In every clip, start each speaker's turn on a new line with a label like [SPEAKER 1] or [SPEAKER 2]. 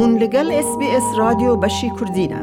[SPEAKER 1] Hûn li gel SBS Radyo beşî kurdî ne.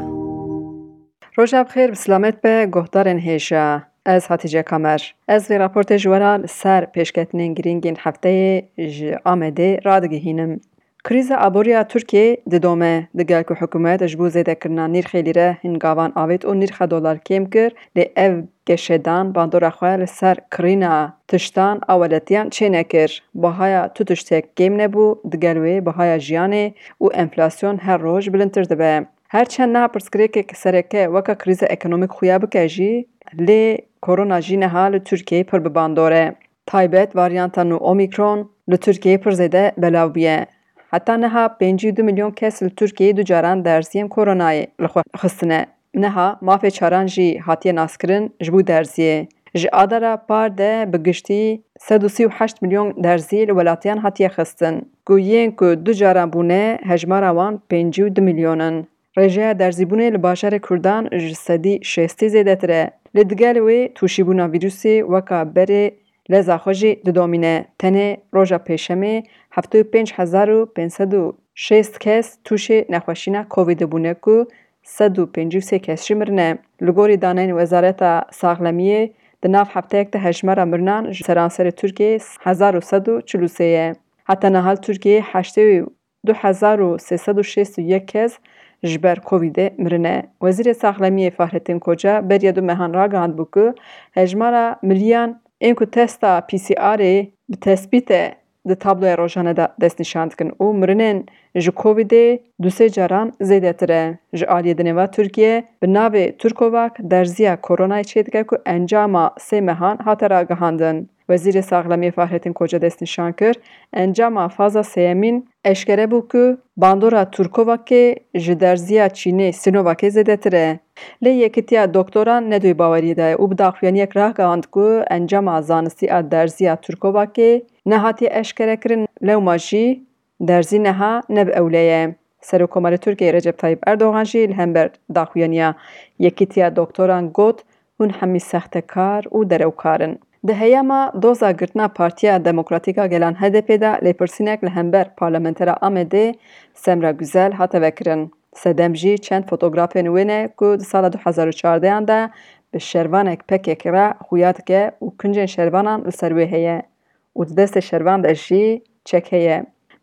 [SPEAKER 2] Roja bi xêr, bi silamet be guhdarên hêja. Ez Hatice Kamer. Ez vê raportê ji we re li ser pêşketinên girîngên hefteyê ji Amedê radigihînim. Krîza aborî ya Tirkiyeyê didome. Digel ku hikûmet ji bo zêdekirina nîrxê lîre hin gavan avêt û nîrxa dolar kêm kir, lê ev Geşedan bandora xwe li ser kirîna tiştan a weletiyan çê nekir. Bahaya tu tiştek kêm nebû, digel wê bahaya jiyanê û enflasyon her roj bilindtir dibe. Her çend niha pirsgirêkek sereke weka krîza ekonomîk xuya bike jî, lê korona jî niha li Tirkiyeyê pir bi bandor e. Taybet varyanta nû Omîkron li Tirkiyeyê pir zêde belav bûye. Heta niha pêncî û du milyon kes li Tirkiyeyê du caran derziyên koronayê li xwe xistine. Niha mafê çaran jî hatiye naskirin ji bo derziyê. Ji adara par de bi giştî sed û sî û heşt milyon derzî li welatiyan hatiye xistin. Ku yên ku du caran bûne hejmara wan pêncî û du milyon in. Rêjeya derzîbûnê li bajarê Kurdan ji sedî şêstî zêdetir e. Lê digel wê tûşîbûna vîrûsê weka berê leza xwe jî didomîne. Tenê roja pêşemê heft û pênc hezar û pênc sed û şêst kes tûşê nexweşîna Covidê bûne ku sed û pêncî û sê kes jî mirine. Li gorî daneyên Wezareta Saxlemiyê, di nav hefteyek de hejmara mirinan ji seranserê Tirkiyeyê hezar û sed û çil û sê ye. Heta niha li Tirkiyeyê heştê û Du hezar û sê sed û şêst û yek kes ji ber Covidê mirine. Wezîrê Saxlemiyê Fahrettin Koca beriya du mehan ragihandbû ku hejmara miliyan ên ku testa PCRê bi tespît e di tabloya rojane de destnîşan dikin û mirinên ji Covidê du sê caran zêdetir e. Ji aliyê di nêva Tirkiyê bi navê Turkovak derziya koronayê çêdike ku encama sê mehan hate ragihandin. Wezîrê Saxlemiyê Fahrettin Koca destnîşan kir, Encama faza sêyemîn eşkere bû ku bandora Turkovakê ji derziya Çînê, Sinovakê zêdetir e. Lê Yekitiya Doktoran ne di wê baweriyê de ye û bi daxuyaniyek ragihand ku encama zanistî a derziya Turkovakê nehatiye eşkerekirin lewma jî Derzî niha ne bi ewle ye. Serokkomarê Tirkiyeyê Recep Tayyîp Erdogan jî li hember daxuyaniya Yekîtiya Doktoran got, Hûn hemî sextekar û derewkar in. Di heyama doza girtina Partiya Demokratîk a Gelan HDP'ê de lêpirsînek li hember Parlamentera Amedê Semra Guzel hate vekirin. Sedem jî çend fotografên wê ne ku di sala du hezar û çardeyan de bi şervanek pkk re xuya dike û kincên şervanan li ser wê heye. û di destê şervan de jî çek heye.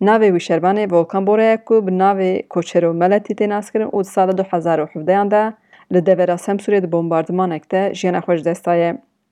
[SPEAKER 2] Navê wî şervanê Volkan Bora ye ku bi navê Koçero Meletî tê naskirin û di sala du hezar û hevdeyan de li devera Semsûrê di bombardimanek de jiyana xwe ji dest daye.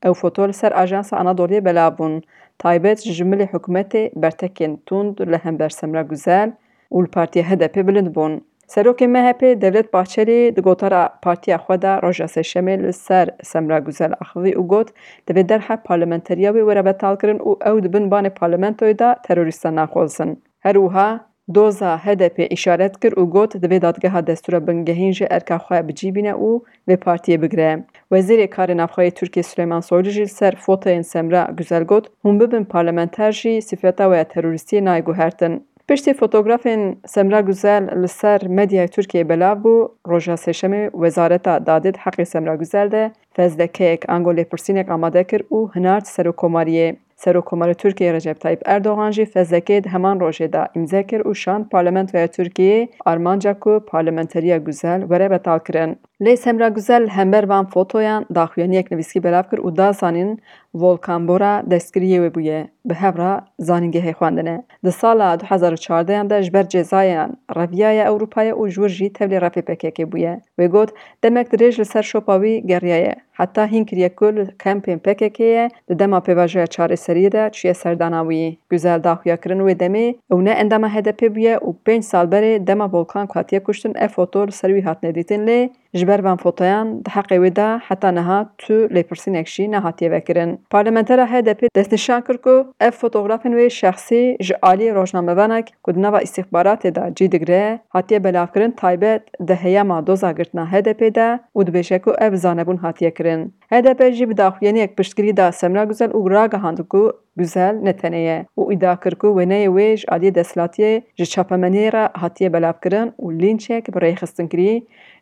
[SPEAKER 2] Ew foto li ser Ajansa Anadoluyê belav bûn. Taybet ji milê hikûmetê bertekên tund li hember Semra Guzel, û li Partiya HDP'ê bilind bûn. Serokê MHP'ê Devlet Bahçelî di gotara partiya xwe de roja sêşemê li ser Semra Guzel axivî û got, Divê derheq parlamenteriya wê were betalkirin û ew di bin banê parlamentoyê de terorîstan naxozitin. Her wiha doza HDP'ê îşaret kir û got, Divê Dadgeha Destûra Bingehîn jî erka xwe bi cî bîne û vê partiyê bigire. Wezîrê Karê Navxwe yê Tirkiyê Sileyman Soylu jî li ser foteyên Semra Guzel got, Hûn bibin parlamenter jî sîfeta we ya terorîstiyê nayê guhertin. Piştî fotografên Semra Guzel li ser medyaya Tirkiyeyê belav bû, roja sêşemê Wezareta Dadê di heqê Semra Guzel de fezlekeyek ango lêpirsînek amade kir û hinard Serokkomariyê. Serokkomara Tirkiyeyê Recep Tayîp Erdogan jî fezlekeyê di heman rojê de îmze kir û şand Parlamentoya Tirkiyeyê armanca ku parlamenteriya Guzel were betalkirin. Lê Semra Guzel hember van fotoyan daxuyaniyek nivîskî belav kir û da zanîn Volkan Bora destgiriyê wê bûye, bi hev re zanîngehê xwendine. Di sala du hezar û çardeyan de ji ber cezayan reviyaye Ewropayê û ji wir jî tevlî refê pkk bûye. Wê got, demek dirêj li ser şopa wî geriyaye. Heta hîn kiriye ku li kampên pkk-yê di dema pêvajoya çareseriyê de çûye serdana wî. Guzel da xuyakirin wê demê ew ne endama HDP'ê bûye û pênc sal berê dema Volkan hatiye kuştin ev foto li ser wî hatine dîtin lê Ji ber van fotoyan di heqê wê de heta niha tu lêpirsînek jî nehatiye vekirin. Parlamentera HDP'ê destnîşan kir ku ev fotografên wê şexsî ji aliyê rojnamevanek ku di nava îstîxbaratê de cî digire hatiye belavkirin taybet di heyama doza girtina HDP'ê de û dibêje ku ev zanebûn hatiye kirin. HDP jî bi daxuyaniyek piştgirî da Semra Guzel û ragihand ku Guzel ne tenê ye û îdia kir ku wêneyê wê ji aliyê desthilatiyê ji çapemeniyê re hatiye belavkirin û lînçek bi rêxistinkirî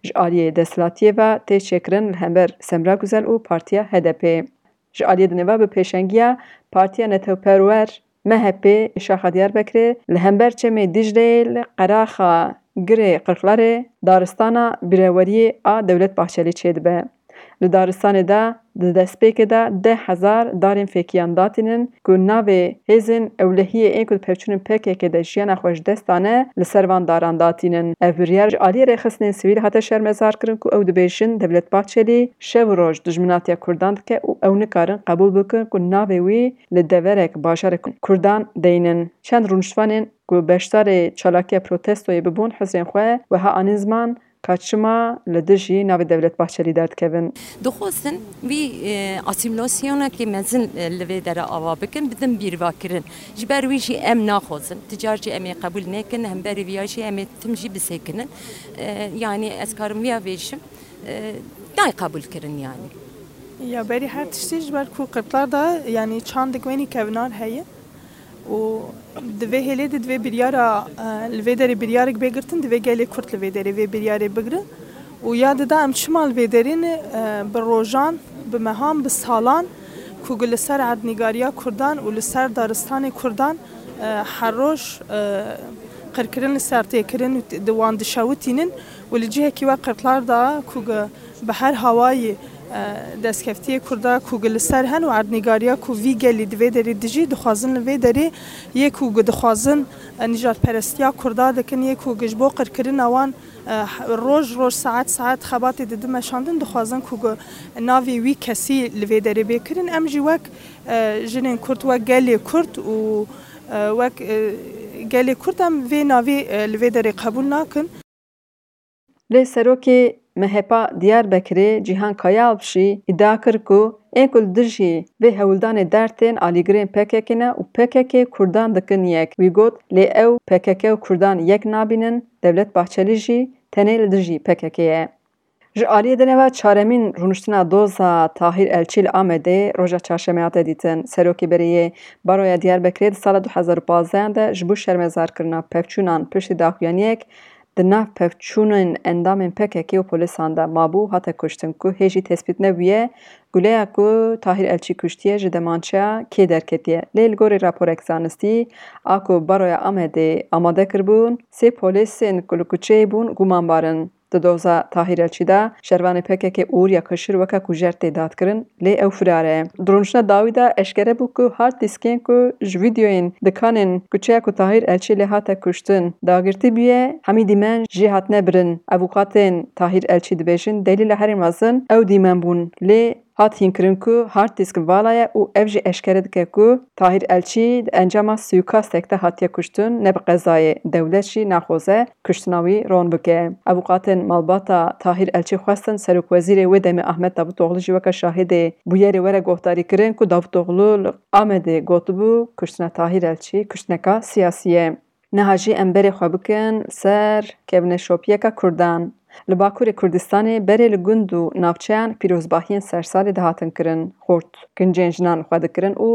[SPEAKER 2] ji aliyê desthilatiyê ve tê çêkirin li hember Semra Guzel û partiya HDP'ê. Ji aliyê dinê ve bi pêşengiya Partiya Netewperwer, MHP'ê, Şaxa Diyarbekirê li hember Çemê Dîcleyê li qeraxa Girê Qirqlarê daristana Bireweriyê a Dewlet Bahçelî çêdibe. Li daristanê de di destpêkê de deh hezar darên fêkiyan datînin ku navê hêzên ewlehiyê ên ku di pevçûnên pkk de jiyana xwe ji dest dane li ser van daran datînin. Ev biryar ji aliyê rêxistinên sivîl hate şermezarkirin ku ew dibêjin Devlet Bahçelî şev û roj dijminatiya kurdan dike û ew nikarin qebûl bikin ku navê wî li deverek bajarê kurdan deynin. Çend rûniştvanên ku beşdarê çalakiya protestoyê bibûn hizrên xwe weha anîn ziman Ka çima li dijî navê Devlet Bahçelî derdikevin?
[SPEAKER 3] Dixwazin vî asîmîlasyonekê mezin li vê dere ava bikin, bidin bîrvakirin. Ji ber wî jî em naxwazin. Ti car jî em ê qebûl nekin, hemberî viya jî em ê tim jî bisêkinin. Yanî ez karim viya vêjim, nayê qebûlkirin yanî.
[SPEAKER 4] Ya berî her tiştî ji ber ku qirtar de yanî çand di guênî kevinar heye. Û di vê hêlê de divê biryara li vê derê biryarek bê girtin, divê gelê Kurd li vê derê vê biryarê bigire û ya dida em çima li vê derê ne bi rojan, bi mehan, bi salan ku li ser erdnîgariya Kurdan û li ser daristanê Kurdan her roj qirkirin li ser tê kirin û di wan dişewitînin û li cihekî we qirtlar da ku bi her hawayî Destkeftiyê Kurda ku li ser hen û erdnîgariya ku vî gelî di vê derê dijî, dixwazin li vê derê yê ku dixwazin nîjadperestiya Kurda dikin, yê ku ji bo qirkirina wan roj roj saet saet xebatê didin meşandin, dixwazin ku navê wî kesî li vê derê bê kirin. Em jî wek jinên Kurd, wek gelê Kurd û wek gelê Kurd em vê navê li vê derê qebûl nakin.
[SPEAKER 2] Lê Serokê MHP'a Diyarbekirê Cîhan Kayaalp jî îdia kir ku ên ku li dijî vê hewldanê der tên alîgirên PKK'ê ne û pkk Kurdan dikin yek. Wî got, Lê ew pkk û Kurdan yek nabînin, Dewlet Bahçelî jî tenê li dijî PKK'ê ye. Ji aliyê di nava çaremîn rûniştina doza Tahîr Elçî li Amedê roja çarşemê hate dîtin. Serokê berê yê Baroya Diyarbekirê di sala du hezar û pazdeh de ji bo şermezarkirina pevçûnan piştî daxuyaniyek di nav pevçûnên endamên pkk û polîsan de mabû hate kuştin ku hê jî tespît nebûye guleya ku Tahîr Elçî kuştiye ji demançeya kê derketiye lê li gorî raporek zanistî a ku Baroya Amedê amade kiribûn sê polîsên ku li kuçeyê bûn gumanbar in di doza Tahîr Elçî de Şervanê pkk Uğur Yakışır weke kujer tê dadkirin lê ew firar e. Di rûniştina dawî de eşkere bû ku hard dîskên ku ji vîdeoyên dikanên kuçeya ku Tahîr Elçî lê hate kuştin dagirtî bûye hemî dîmen jê hatine birin. Avûkatên Tahîr Elçî dibêjin delîla herî mezin ew dîmen bûn lê Hat hînkirin ku hard disk vala ye û ev jî eşkere dike ku Tahîr Elçî di encama sûîkastek de hatiye kuştin, ne bi qezayê, dewlet jî naxoze kuştina wî ron bike. Avûkatên malbata Tahîr Elçî xwestin serokwezîrê wê demê Ahmet Davutoglu jî weke şahidê bûyerê were guhdarîkirin ku Davutoglu li Amedê gotibû kuştina Tahîr Elçî kuştineka siyasî ye. Niha jî em berê xwe bikin ser kevneşopiyeka Kurdan. Li Bakurê Kurdistanê berê li gund û navçeyan pîrozbahiyên sersalê dihatin kirin, xort kincên jinan li xwe dikirin û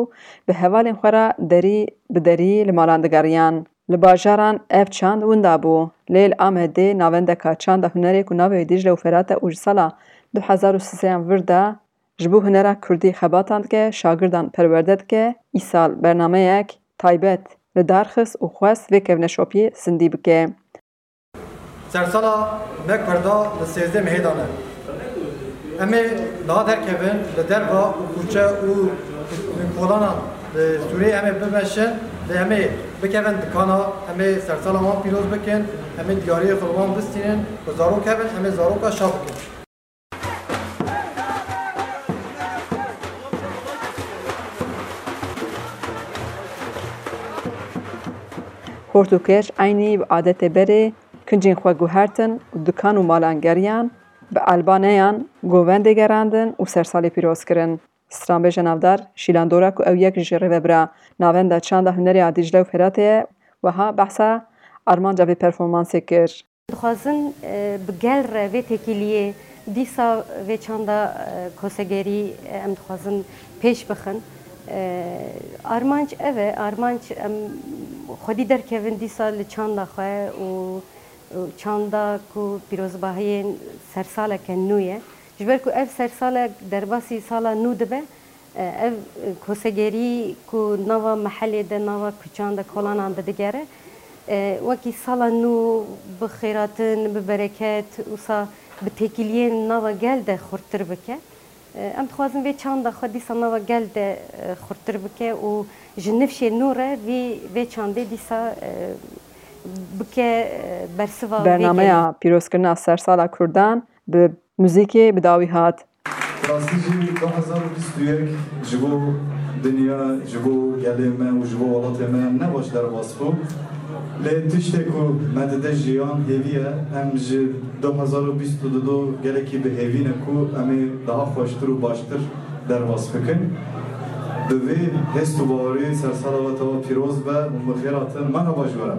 [SPEAKER 2] bi hevalên xwe re derî bi derî li malan digeriyan. Li bajaran ev çand winda bû. Lê li Amedê navendeka çanda hunerê ku navê wê Dîcle û Ferat e û ji sala du hezar û sê sedan vir de Ji bo hunera kurdî xebatan dike, şagirdan perwerde dike. Îsal bernameyek taybet li dar xist û xwest vê kevneşopiyê zindî bike.
[SPEAKER 5] Sersala me kurda li sêzdeh mehê de ne. Em ê niha derkevin li derva û kûçe û kolanan li Sûriyeyê em ê bimeşin lê em ê bikevin dikana, em ê sersala wan pîroz bikin, em ê diyariyê xwe li wan bistînin ku zarok hebin, em ê zaroka şa bikin.
[SPEAKER 2] Xort û kêş eynî bi adetê berê kincên xwe guhertin û dikan û malan geriyan, bi elbaneyan govendê gerandin û sersalê pîroz kirin. Stranbêja navdar Şîlan Dora ku ew yek ji rêvebira navenda çanda hunerê a Dîcle û Firatê ye, wiha behsa armanca vê performansê kir.
[SPEAKER 6] Dixwazin bi gel re vê têkiliyê dîsa vê çanda kosegerî em dixwazin pêş bixin. Armanc ev e, armanc em xwedî derkevin dîsa li çanda xwe û çanda ku pîrozbahiyên sersaleke nû ye. Ji ber ku ev sersalek derbasî sala nû dibe, Ev kosegerî ku nava mehelê de, nava kuçan de, kolanan de digere, wekî sala nû bi xêratin, bi bereket ûsa bi têkiliyên nava gel de xurttir bike. Em dixwazin vê çanda xwe dîsa nava gel de xurttir bike û ji nifşê nû re vî vê çandê dîsa bike bersiva vê gelê.
[SPEAKER 2] Bernameya pîrozkirina Sersala Kurdan bi muzîkê bi dawî hat.
[SPEAKER 7] Bi rastî jî du hezar û bîst û yek ji bo dinya, ji bo gelê me û ji bo welatê me ne baş derbas bû. Lê tiştê ku me dide jiyan hêvî ye. Em ji du hezar û bîst û du do gelekî bi hêvî ne ku em ê daha xweştir û baştir derbas bikin. Bi vê hêst û bawerê sersala we tawa pîroz be û bi xêr hatin. Merhaba ji we re.